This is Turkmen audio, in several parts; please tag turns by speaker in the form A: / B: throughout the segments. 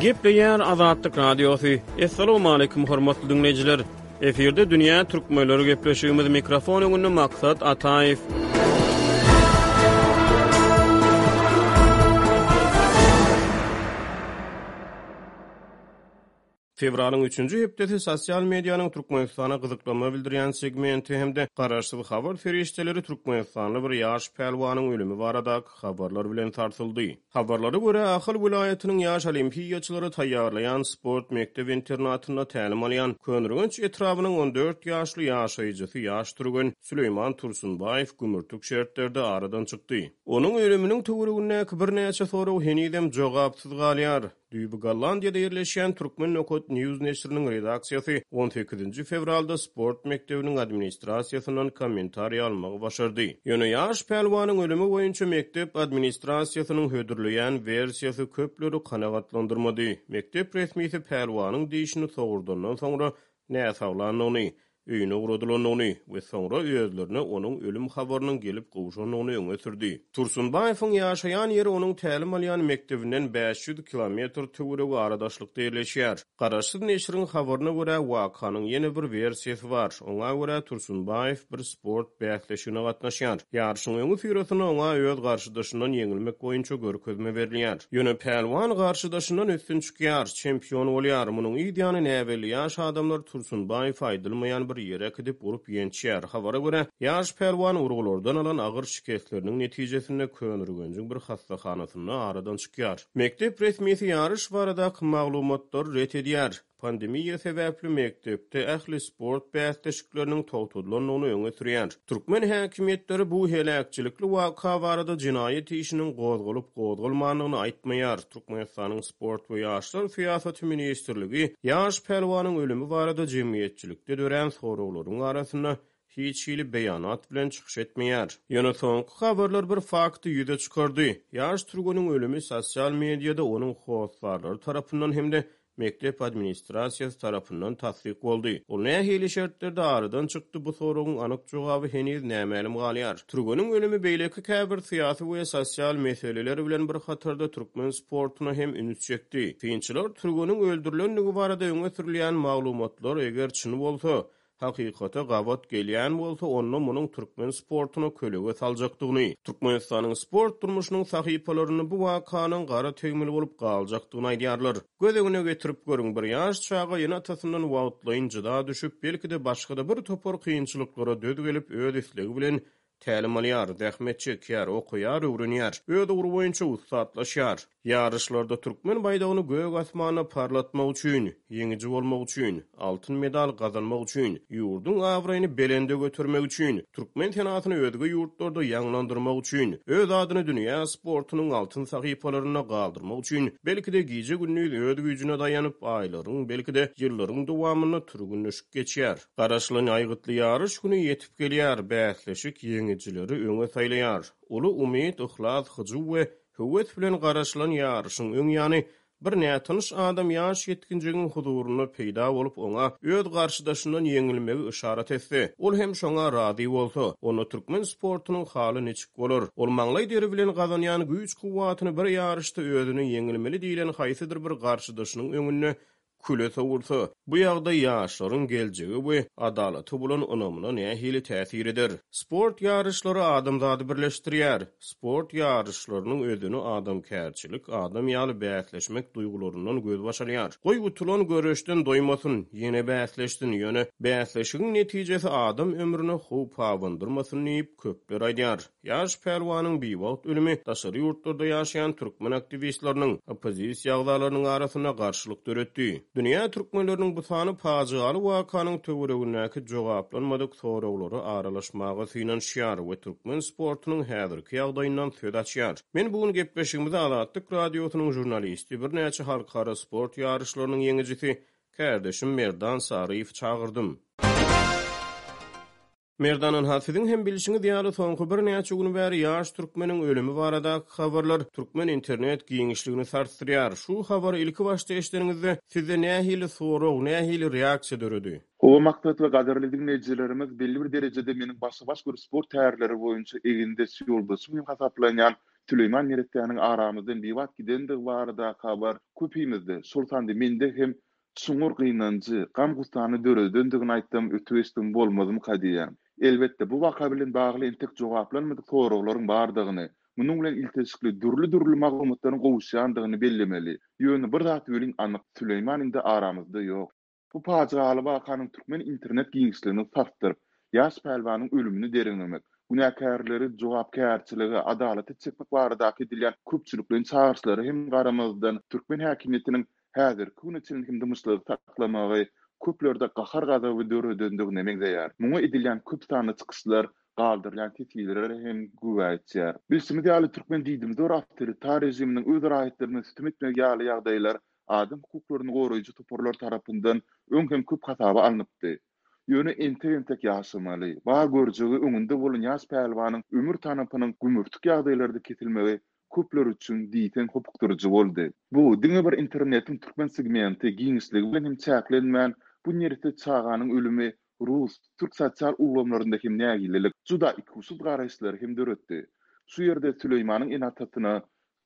A: Gepleýär Azatlyk Radiosy. Assalamualaikum hormatly dinleýjiler. Efirde dünýä türkmenleri gepleşigimiz mikrofon öňünde maksat Ataýew. Fewralyň üçünji hepdesi sosial medianyň Türkmenistana gyzyklanma bildirýän segmenti hem-de garaşsyz habar serişdeleri türkmenistanly bir ýaş pälwanyň ölümi baradaky habarlar bilen sarsyldy. Habarlara görä, Ahal welaýatynyň ýaş olimpiýaçylary taýýarlaýan sport mekdep-internatynda tälim alýan Köneürgenç etrabynyň on dört ýaşly ýaşaýjysy ýaş türgen Süleýman Tursunbaýew gümürtik şertlerde aradan çykdy. Onuň ölüminiň töweregindäki birnäçe sorag henizem jogapsyz galýar. Düýbi Gollandiýada ýerleşýän Türkmen Nokat News neşiriniň redaksiýasy on sekizinji fewralda sport mekdebiniň administrasiýasyndan kommentariý almagy başardy. Ýöne ýaş pälwanyň ölümi boýunça mekdep administrasiýasynyň hödürleýän wersiýasy köpleri kanagatlandyrmady. Mekdep resmisi pälwanyň dişini sogurdandan soňra näsaglandygyny, öýüne ugradylandygyny we soňra özlerine onuň ölüm habarynyň gelip gowşandygyny öňe sürdi. Tursunbaýewiň ýaşaýan ýeri onuň tälim alýan mekdebinden bäş ýüz kilometr töweregi aradaşlykda ýerleşýär. Garaşsyz neşiriň habaryna görä, wakanyň ýene bir wersiýasy bar. Oňa görä, Tursunbaýew bir. sport bäsleşigine gatnaşýar. Ýaryşyň öňüsyrasynda oňa öz garşydaşyndan ýeňilmek boýunça görkezme berilýär. Ýöne pälwan garşydaşyndan üstün çykýar, çempion bolýar. Munuň yz ýany näbelli ýaş adamlar Tursunbaýew aýdylmaýan bir ýere äkidip urup ýençýär. Habara görä, ýaş pälwan urgulardan alan agyr şikesleriniň netijesinde Köneürgenjiň bir hassahanasynda aradan çykýar. Mekdep resmisi ýaryş baradaky maglumatlary ret edýär. Pandemiýa sebäpli mekdepde ähli sport bäsleşikleriniň togtadylandygyny öňe sürýär. Türkmen häkimiýetleri bu heläkçilikli waka barada jenaýat işiniň gozgalyp-gozgalmandygyny aýtmaýar. Türkmenistanyň Sport we ýaşlar syýasaty ministrligi ýaş pälwanyň ölümi barada jemgyýetçilikde dörän soraglaryň arasynda hiç hili beýanat bilen çykyş etmeýär. Ýöne soňky habarlar bir fakty ýüze çykardy. Ýaş türgeniň ölümi sosial mediada onuň hossarlary tarapyndan hem-de mekdep administrasiýasy tarapyndan tassyk boldy. Ol nähili şertlerde aradan çykdy, bu soragyň anyk jogaby heniz nämälim galýar. Türgeniň ölümi beýleki käbir syýasy we sosial meseleler bilen bir hatarda türkmen sportuna hem üns çekdi. Synçylar türgeniň öldürilendigi barada öňe sürülýän maglumatlar eger çyn bolsa, Hakykata gabat gelýän bolsa, onda munuň türkmen sportuny kölege saljakdygyny, Türkmenistanyň sport durmuşynyň sahypalarynda bu wakanyň gara tegmil bolup galjakdygyny aýdýarlar. Göz öňüne getirip görüň, bir ýaş çaga ene-atasyndan wagtlaýyn jyda düşüp, belki-de başga-da birtopar kynçylyklara döz gelip, öz islegi bilen Tälim alýar, zähmet çekýär, okaýar, öwrenýär, öz ugry boýunça ussatlaşýar. Ýaryşlarda türkmen baýdagyny gök asmanda parlatmak üçin, ýeňiji bolmak üçin, altyn medal gazanmak üçin, ýurduň abraýyny belende götermek üçin, türkmen senasyny özge ýurtlarda ýaňlandyrmak üçin, öz adyny dünýä sportunyň altyn sahypalarynda galdyrmak üçin, belki-de, gije-gündiz öz güýjüne daýanyp, aýlaryň, belki-de, ýyllaryň dowamynda türgenleşip geçýär. Garaşylan aýgytly ýaryş güni ýetip gelýär, bäsleşik ýeňijileri öňe saýlaýar. Uly umyt, yhlas, hyjuw we höwes bilen garaşylan ýaryşyň öň ýany, bir nätanyş adam ýaş ýetginjegiň huzurynda peýda bolup, oňa öz garşydaşyndan ýeňilmegi yşarat etse, ol hem şoňa razy bolsa, onda türkmen sportunyň haly niçik bolar? Ol maňlaý deri bilen gazanýan güýç-kuwwatyny bir ýaryşda özüne ýeňilmeli diýlen haýsydyr bir garşydaşynyň öňünde küle sowulsa, bu ýagdaý ýaşlaryň geljege we adalata bolan ynamyna nähili täsir eder? Sport ýaryşlary adamzady birleşdirýär. Sport ýaryşlarynyň özeni adamkärçilik, adam ýaly bäsleşmek duýgularyndan gözbaş alýar. Goý, utulan göreşden doýmasyn, ýene bäsleşsin, ýöne bäsleşigiň netijesi adam ömrüne howp abandyrmasyn diýip, köpler aýdýar. Ýaş pälwanyň biwagt ölümi daşary ýurtlarda ýaşaýan türkmen aktiwistleriniň, oppozisiýa agzalarynyň arasynda garşylyk döretdi. Dünýä türkmenleriniň bu sany pajygaly wakanyň töweregindäki jogaplanmadyk soraglara aralaşmaga synanyşýar we türkmen sportunyň häzirki ýagdaýyndan söz açýar. Men bu gün gepleşigimizi Azatlyk Radiosynyň žurnalisti, birnäçe halkara sport ýaryşlarynyň ýeňijisi kärdeşim Merdan Saryýewi çagyrdym. Merdananha, siziň hem bilşiňiz ýaly, soňky birnäçe gün bäri ýaş türkmeniň ölümi baradaky habarlar türkmen internet giňişligini sarsdyrýar. Şu habary ilki başda eşideniňizde, sizde nähili sorag, nähili reaksiýa döredi?
B: Gowy maksat we gadyrly diňleýjilerimiz, belli bir derejede meniň başa-baş bir sport tärleri boýunça egindeş ýoldaşym hem hasaplanýan Süleýman Neressäniň aramyzdan bibat gidendigi baradaky habar köpimizde, şol sanda mende hem Çuňňur gynanjy, gam-gussany döredendigini aýtsam ötügçdim bolmazmyka diýýän. Elbetde, bu waka bilen bagly entek jogaplanmadyk soraglaryň bardygyny, munuň bilen ilteşikli dürli-dürli maglumatlaryň gowuşýandygyny bellemeli. Ýöne bir zat welin anyk, Süleýman indi aramyzda ýok. Bu pajygaly wakanyň türkmen internet giňişligini sarsdyryp, ýaş pälwanyň ölümini dereňlemek, günäkärleri jogapkärçilige, adalata çekmek baradaky edilýän köpçülikleýin çagyryşlara hem garamazdan, türkmen häkimiýetiniň Häzirki güne çenli hem dymyşlygy saklamagy köplerde gahar-gazaby döredendigine meňzeýär. Muňa edilýän köp sanly çykyşlar, galdyrylýan teswirler hem güwä etýär. Bilşimiz ýaly, türkmen didimiz zor awtoritar režiminiň öz raýatlaryna sütüm etmegi ýaly ýagdaýlar adam hukuklaryny goraýjy toparlar tarapyndan öň hem köp hasaba alnypdy. Ýöne entek-entek ýaşamaly, bar görjegi öňünde bolan ýaş pälwanyň ömür tanapynyň gümürtik ýagdaýlarda kesilmegi köpler üçin diýseň hopukdyryjy boldy. Bu diňe bir internetiň türkmen segmenti, giňişligi bilen hem çäklenmän, bu nerse çaganyň ölümi, rus, türk sosial ulgamlarynda hem nägilelik, juda ikuçsyz garaýyşlary hem döretdi. Şu ýerde Süleýmanyň ene-atasyna,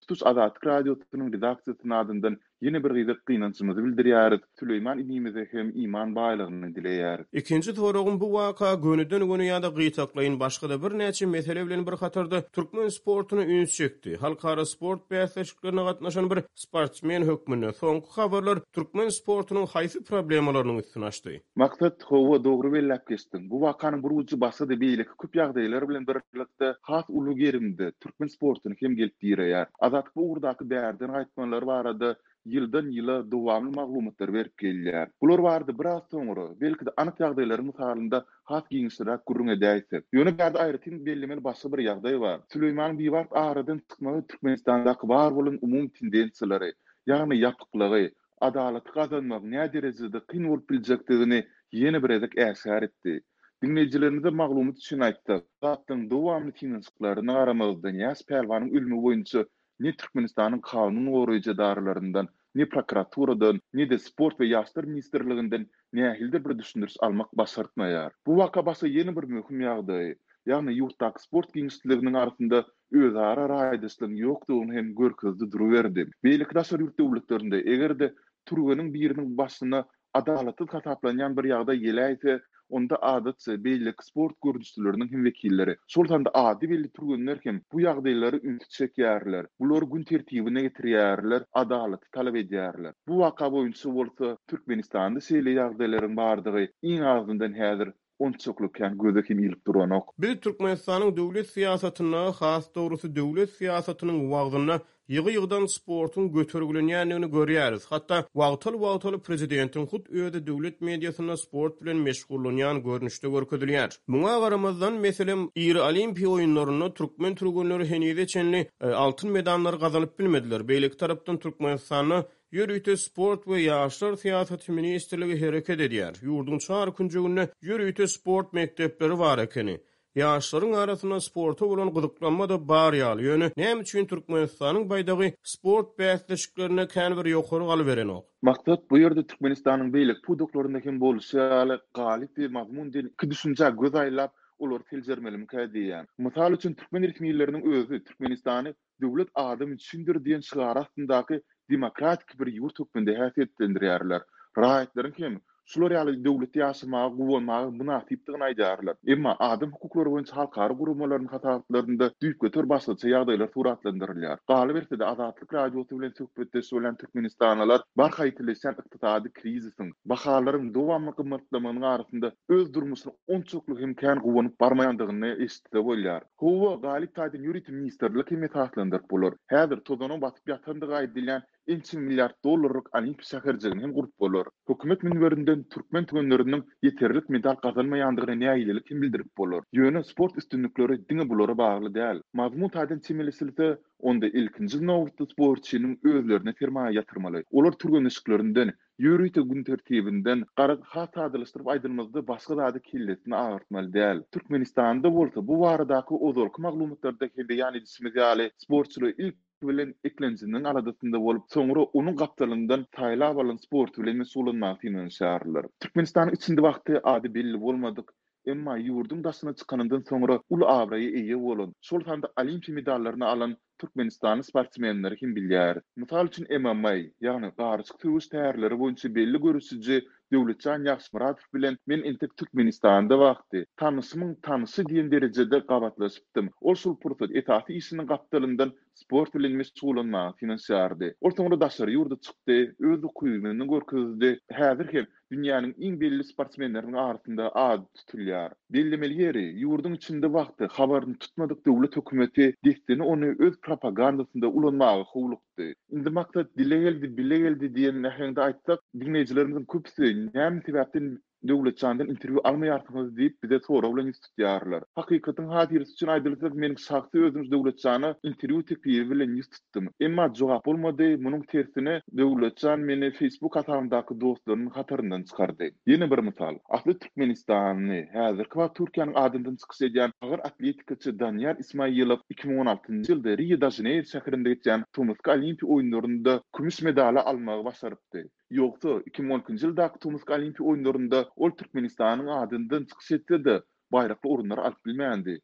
B: tutuş Azatlyk Radiosynyň redaksiýasynyň adyndan Ýene bir gezek gynanjymyzy bildirýäris, Süleýman inimize hem iman baýlygyny dileýäris.
A: Ikinji soragym bu waka gönüden göni ýa-da gytaklaýyn başga-da birnäçe mesele bilen bir hatarda türkmen sportuna üns çekdi. Halkara sport bäsleşiklerine gatnaşan bir sportsmen hökmünde soňky habarlar türkmen sportunyň haýsy problemalarynyň üstüni açdy?
B: Maksat, Hawa, dogry belläp geçdiň. Bu wakanyň bir ujy basady beýleki köp ýagdaýlar bilen birlikde has uly gerimde türkmen sportuny hem gelip direýär. Azatlyk bu ugurdaky bärden gaýtmalar barada ýyldan-ýyla dowamly maglumatlary berip gelýär. Bular barada biraz soňra, belki-de anyk ýagdaýlaryň mysalynda has giňişliräk gürrüň edäýsek. Ýöne bärde aýratyn bellemeli başga bir ýagdaý bar. Süleýmanyň Biwagt aradan çykmagy Türkmenistandaky bar bolan umumy tendensiýalary, ýagny ýapyklygy, adalaty gazanmagyň näderejede kyn bolup biljekdigini ýene bir gezek äşgär etdi. Diňleýjilerimize maglumat üçin aýtsak, zatlaryň dowamly synanyşyklaryna garamazdan ýaş pälwanyň ölümi boýunça ne Türkmenistanyň kanun goraýjy edaralaryndan, ne prokuraturadan, ne-de Sport we ýaşlar ministrliginden nähilidir bir düşündiriş almak başartmaýar. Bu waka başga ýene bir möhüm ýagdaýy, ýagny ýurtdaky sport giňişliginiň arasynda özara raýdaşlygyň ýokdugyny hem görkezdi duruberdi. Beýleki daşary ýurt döwletlerinde, eger-de türgeniň biriniň başyna adalatsyz hasaplanýan bir ýagdaý geläýse, onda, adatça, beýleki sport görnüşleriniň hem wekilleri, şol sanda ady belli türgenler hem bu ýagdaýlara ünsi çekýärler, bulary gün tertibine getirýärler, adalaty talap edýärler. Bu waka boýunça bolsa, Türkmenistanda şeýle ýagdaýlaryň bardygy, iň azyndan häzir, Onçakly kän göze hem ilip duranok.
A: Biz Türkmenistanyň döwlet syýasatynda, has dogrusy döwlet syýasatynyň wagzynda ýygy-ýygydan sportuň götergilenýändigini görýäris. Hatda wagtal-wagtal prezidentiň hut özi döwlet mediasynda sport bilen meşgullanýan görnüşde görkezilýär. Muňa garamazdan, meselem, iri Olimpiýa oýunlarynda türkmen türgenleri henize çenli altyn medallary gazanyp bilmediler. Beýleki tarapdan Türkmenistanda Ýörite sport we ýaşlar syýasaty ministrligi hereket edýär. Ýurduň çar künjeginde ýörite sport mekdepleri bar ekeni. Ýaşlaryň arasynda sporta bolan gyzyklanma-da bar ýaly, ýöne näme üçin Türkmenistanyň baýdagy sport bäsleşiklerinde känbir ýokary galyberenok?
B: Maksat, bu ýerde Türkmenistanyň beýleki pudaklarynda hem bolşy ýaly galyp we mazmun diýen iki düşünjä göz aýlap, olary seljermelimikä diýýän. Mysal üçin, türkmen resmileriniň özi Türkmenistany Döwlet adam üçindir diýen şygary astyndaky demokratik bir ýurt hökmünde häsiýetlendirýärler. Raýatlaryň hem şular ýaly döwletde ýaşamaga, guwanmaga mynasypdygyny aýdýarlar. Emma adam hukuklary boýunça halkara guramalarynyň hasabatlarynda düýpgöter başgaça ýagdaýlar suratlandyrylýar. Galyberse-de, Azatlyk Radiosy bilen söhbetdeş bolan türkmenistanlylar barha ýitileşýän ykdysady krizisiň, bahalaryň dowamly gymmatlamagynyň arasynda öz durmuşyna onçakly hem kän guwanyp barmaýandygyny eşitse bolýar. Howa, galyp taýdan ýörite ministrlik hem esaslandyryp bolar. Häzir tozanyň batyp ýatandygy aýdylýan ençeme milliard dollarlyk Olimpiýa şäherjigini hem gurup bolar. Hökümet münberinden türkmen tügenleriniň ýeterlik medal gazanmaýandygyna nägilelik hem bildirip bolar. Ýöne sport üstünlikleri diňe bulara bagly däl. Mazmun taýdan çemeleşilse, onda ilkinji nobatda sportçynyň özlerine sermaýa ýatyrmaly. Olar türgenleşiklerinden, Ýörite gün tertibinden garaz has sadalaşdyryp aýdylmazda başga zady kellesini agyrtmaly däl. Türkmenistanda bolsa bu baradaky ozalky maglumatlarda hem beýan edişimiz ýaly sportçylar ilki bilen eklenjiniň aladasynda bolup soňra onuň gapdalyndan saýlap alan sporty bilen meşgullanmaga synanyşýarlar. Türkmenistanyň içinde wagty ady belli bolmadyk, emma ýurduň daşyna çykanyndan soňra uly abraýa eýe bolan, şol sanda olimpiýa medallaryny alan Türkmenistanyň sportsmenleri hem bilýär. Mysal üçin MMA, ýagny garyşyk söweş tärleri boýunça belli göreşiji Döwletjan Ýagşymyradow bilen men entek Türkmenistanda wagty, tanyşymyň tanyşy diýen derejede gabatlaşypdym. Ol şol pursat esasy işiniň gapdalyndan sport bilen meşgullanmaga synanyşýardy. Ol soňra daşary ýurda çykdy, öz ukybyny görkezdi, häzir hem dünýäniň iň belli sportsmenleriniň arasynda ady tutulýar. Bellemeli ýeri, ýurduň içinde wagty habaryny tutmadyk döwlet hökümeti dessin ony öz propagandasynda ulanmaga howlukdy. Indi maksat dile geldi, bile geldi diýen äheňde aýtsak, diňleýjilerimiziň köpüsi näme sebäpden Döwletjandan interwýu almaýarsyňyz diýip bize sorag bilen ýüz tutýarlar. Hakykatyň hatyrasy üçin aýdylsa, meniň şahsy özüm Döwletjana interwýu teklibi bilen ýüz tutdum. Emma jogap bolmady, munuň tersine, Döwletjan meni Facebook hasabyndaky dostlarynyň hataryndan çykardy. Ýene bir mysal. Asly türkmenistanly, häzirki wagt Türkiýäniň adyndan çykyş edýän agyr atletikaçy Danyýar Ismaýylow iki müň on altynjy ýylda Rio-de-Žaneýro şäherinde geçýän Tomusky Olimpiýa oýunlarynda kümüş medaly almagy başarypdy. Ýogsa, iki müň on ikinji ýyldaky Tomsk Olimpiýa oýunlarynda ol Türkmenistanyň adyndan çykyş etse-de, baýrakly orunlary alyp bilmändi.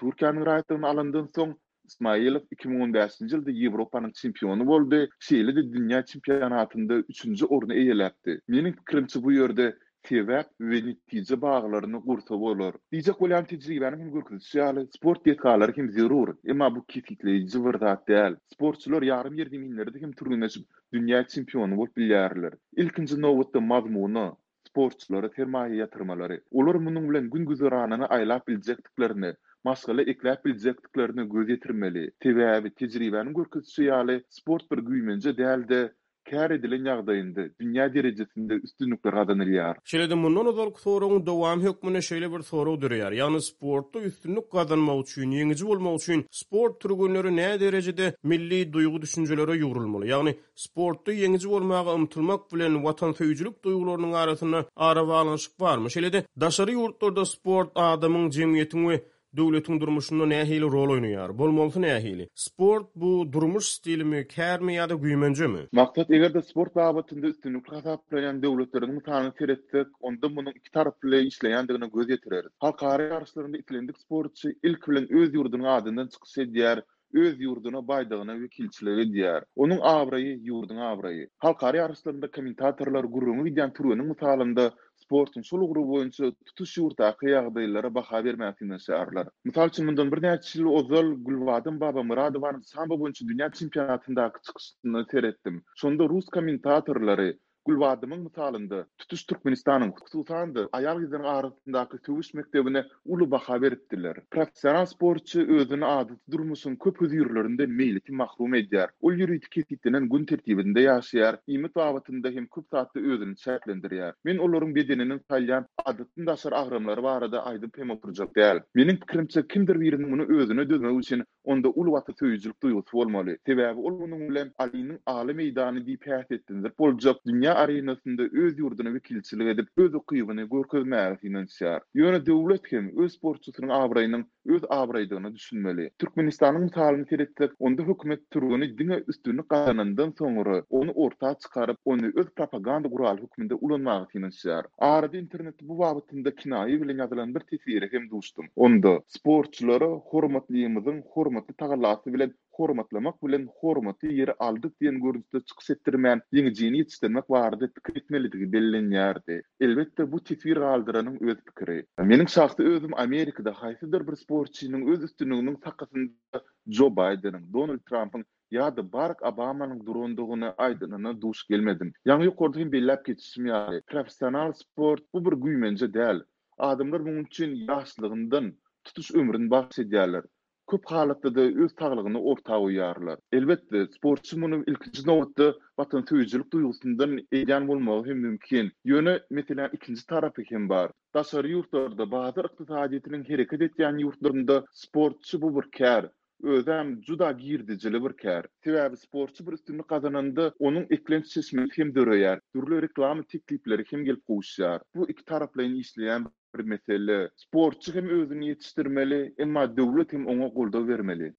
B: Türkiýäniň raýatlygyny alandan soň, Ismailow iki müň on bäşinji ýylda Ýewropanyň çempiony boldy, şeýle-de dünýä çempionatynda üçünji orny eýeläpdi. Meniň pikirimçe bu ýerde sebäp we netije baglaryny gursa bolar. Diýjek bolýan tejribäniň hem görkezişi ýaly, sport desgalary hem zerur, emma bu kesgitleýji bir zat däl. Sportçylar ýarym ýer zeminlerde hem türgenleşip, dünýä çempiony bolup bilýärler. Ilkinji nobatda mazmuna, sportçylara sermaýa ýatyrmalary, olar munuň bilen gün-güzeranyny aýlap biljekdiklerine, maşgala ekläp biljekdiklerine göz ýetirmeli. Sebäbi, tejribäniň görkezişi ýaly, sport bir güýmenje däl-de, kär edilen ýagdaýynda dünýä derejesinde üstünlikler gazanylýar.
A: Şeýle-de mundan ozalky soragyň dowamy hökmünde şeýle bir sorag döreýär, ýagny sportda üstünlik gazanmak üçin, ýeňiji bolmak üçin sport türgenleri näderejede milli duýgy-düşünjelere ýugrulmaly, ýagny sportda ýeňiji bolmaga ymtylmak bilen watansöýüjilik duýgularynyň arasynda arabaglanyşyk barmy? Şeýle-de daşary ýurtlarda sport adamyň, jemgyýetiň we Döwletiň durmuşynda nähili rol oýnaýar? Bolmalysy nähili? Sport, bu durmuş stilimi, kärmi ýa-da güýmenjemi?
B: Maksat, eger-de sport babatynda üstünlikli hasaplanýan döwletleriň mysalyna seretsek, onda munuň iki taraply işleýändigine göz ýetireris. Halkara ýaryşlarynda islendik sportçy ilki bilen öz ýurdunyň adyndan çykyş edýär, Öz ýurduny, baýdagyna wekilçilik edýär. Onuň abraýy, ýurduň abraýy. Halkara ýaryşlarynda kommentatorlar gürrüňi gidýän türgeniň mysalynda sportuň şol ugry boýunça tutuş ýurtdaky ýagdaýlara baha bermäge synanyşýarlar. Mysal üçin, mundan birnäçe ýyl ozal Gülbadym Babamyradowanyň sambo boýunça dünýä çempionatyndaky çykyşyna seretdim. Şonda rus kommentatorlary Gulbadymyň mysalynda, tutuş Türkmenistanyň, hususan-da, aýal-gyzlaryň arasyndaky söweş mekdebine uly baha beripdirler. Professional sportçy özüni adaty durmuşyň köp hözirlerinden meýletin mahrum edýär. Ol ýörite kesgitlenen gün tertibinde ýaşaýar, iýmit babatynda hem köp zatda özüni çäklendirýär. Men olaryň bedeniniň salýan adatdan daşary agramlary barada aýdyp hem oturjak däl. Meniň pikirimçe, kimdir biriniň muny özüne dözmek üçin Onda uly watansöýüjilik duýgusy bolmaly. Sebäbi ol munuň bilen Alynyň Aly meýdany diýip häsiýetlendirip boljak dünýä arenasynda öz ýurduna wekilçilik edip, öz ukybyny görkezmäge synanyşýar. Ýöne döwlet hem öz sportçusynyň abraýynyň öz abraýdygyna düşünmeli. Türkmenistanyň mysalyny seretsek, onda hökümet türgeni diňe üstünlik gazanandan soňra, ony orta çykaryp, ony öz propaganda guraly hökmünde ulanmaga synanyşýar. Arada internetde bu babatynda kinaýa bilen ýazylan bir teswire hem duşdum. Onda, Sportçylary hormatlymyzyň hormatly tagallasy bilen hormatlamak bilen hormatly ýeri aldyk diýen görnüşde çykyş etdirmän, ýeňijini ýetişdirmek barada pikir etmelidigi bellenýärdi. Elbetde, bu teswir galdyranyň öz pikiri. Meniň şahsy özüm Amerikada haýsydyr bir sportçynyň öz üstünliginiň sakasynda Jo Baýdeniň, Donald Trampyň Ýa-da Barak Obamanyň durandygyny aýdanyna duş gelmedim. Ýaňy ýokarda hem belläp geçişim ýaly, professional sport, bu bir güýmenje däl. Adamlar munuň üçin ýaşlygyndan tutuş ömrüni bagyş edýärler. Köp halatda-da öz saglygyny orta goýýarlar. Elbetde, sportçy muny ilkinji nobatda watansöýüjilik duýgusyndan edýän bolmagy hem mümkin. Ýöne, meseläň ikinji tarapy hem bar. Daşary ýurtlarda, bazar ykdysadyýetiniň hereket edýän ýurtlarynda sportçy bu bir kär, Özem juda girdejili bir kär. Sebäbi sportçy bir üstünlik gazananda, onuň eklenç çeşmesi hem döreýär, dürli reklama teklipleri hem gelip gowuşýar. Bu iki taraplaýyn işleýän bir mesele. Sportçy hem özüni ýetişdirmeli, emma döwlet hem oňa goldaw bermeli.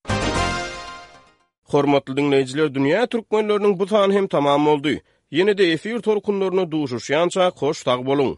A: Hormatly diňleýjiler dünýä türkmenleriniň bu sany hem tamam boldy. Ýene-de efir tolkunlarynda duşuşýançak hoş sag boluň.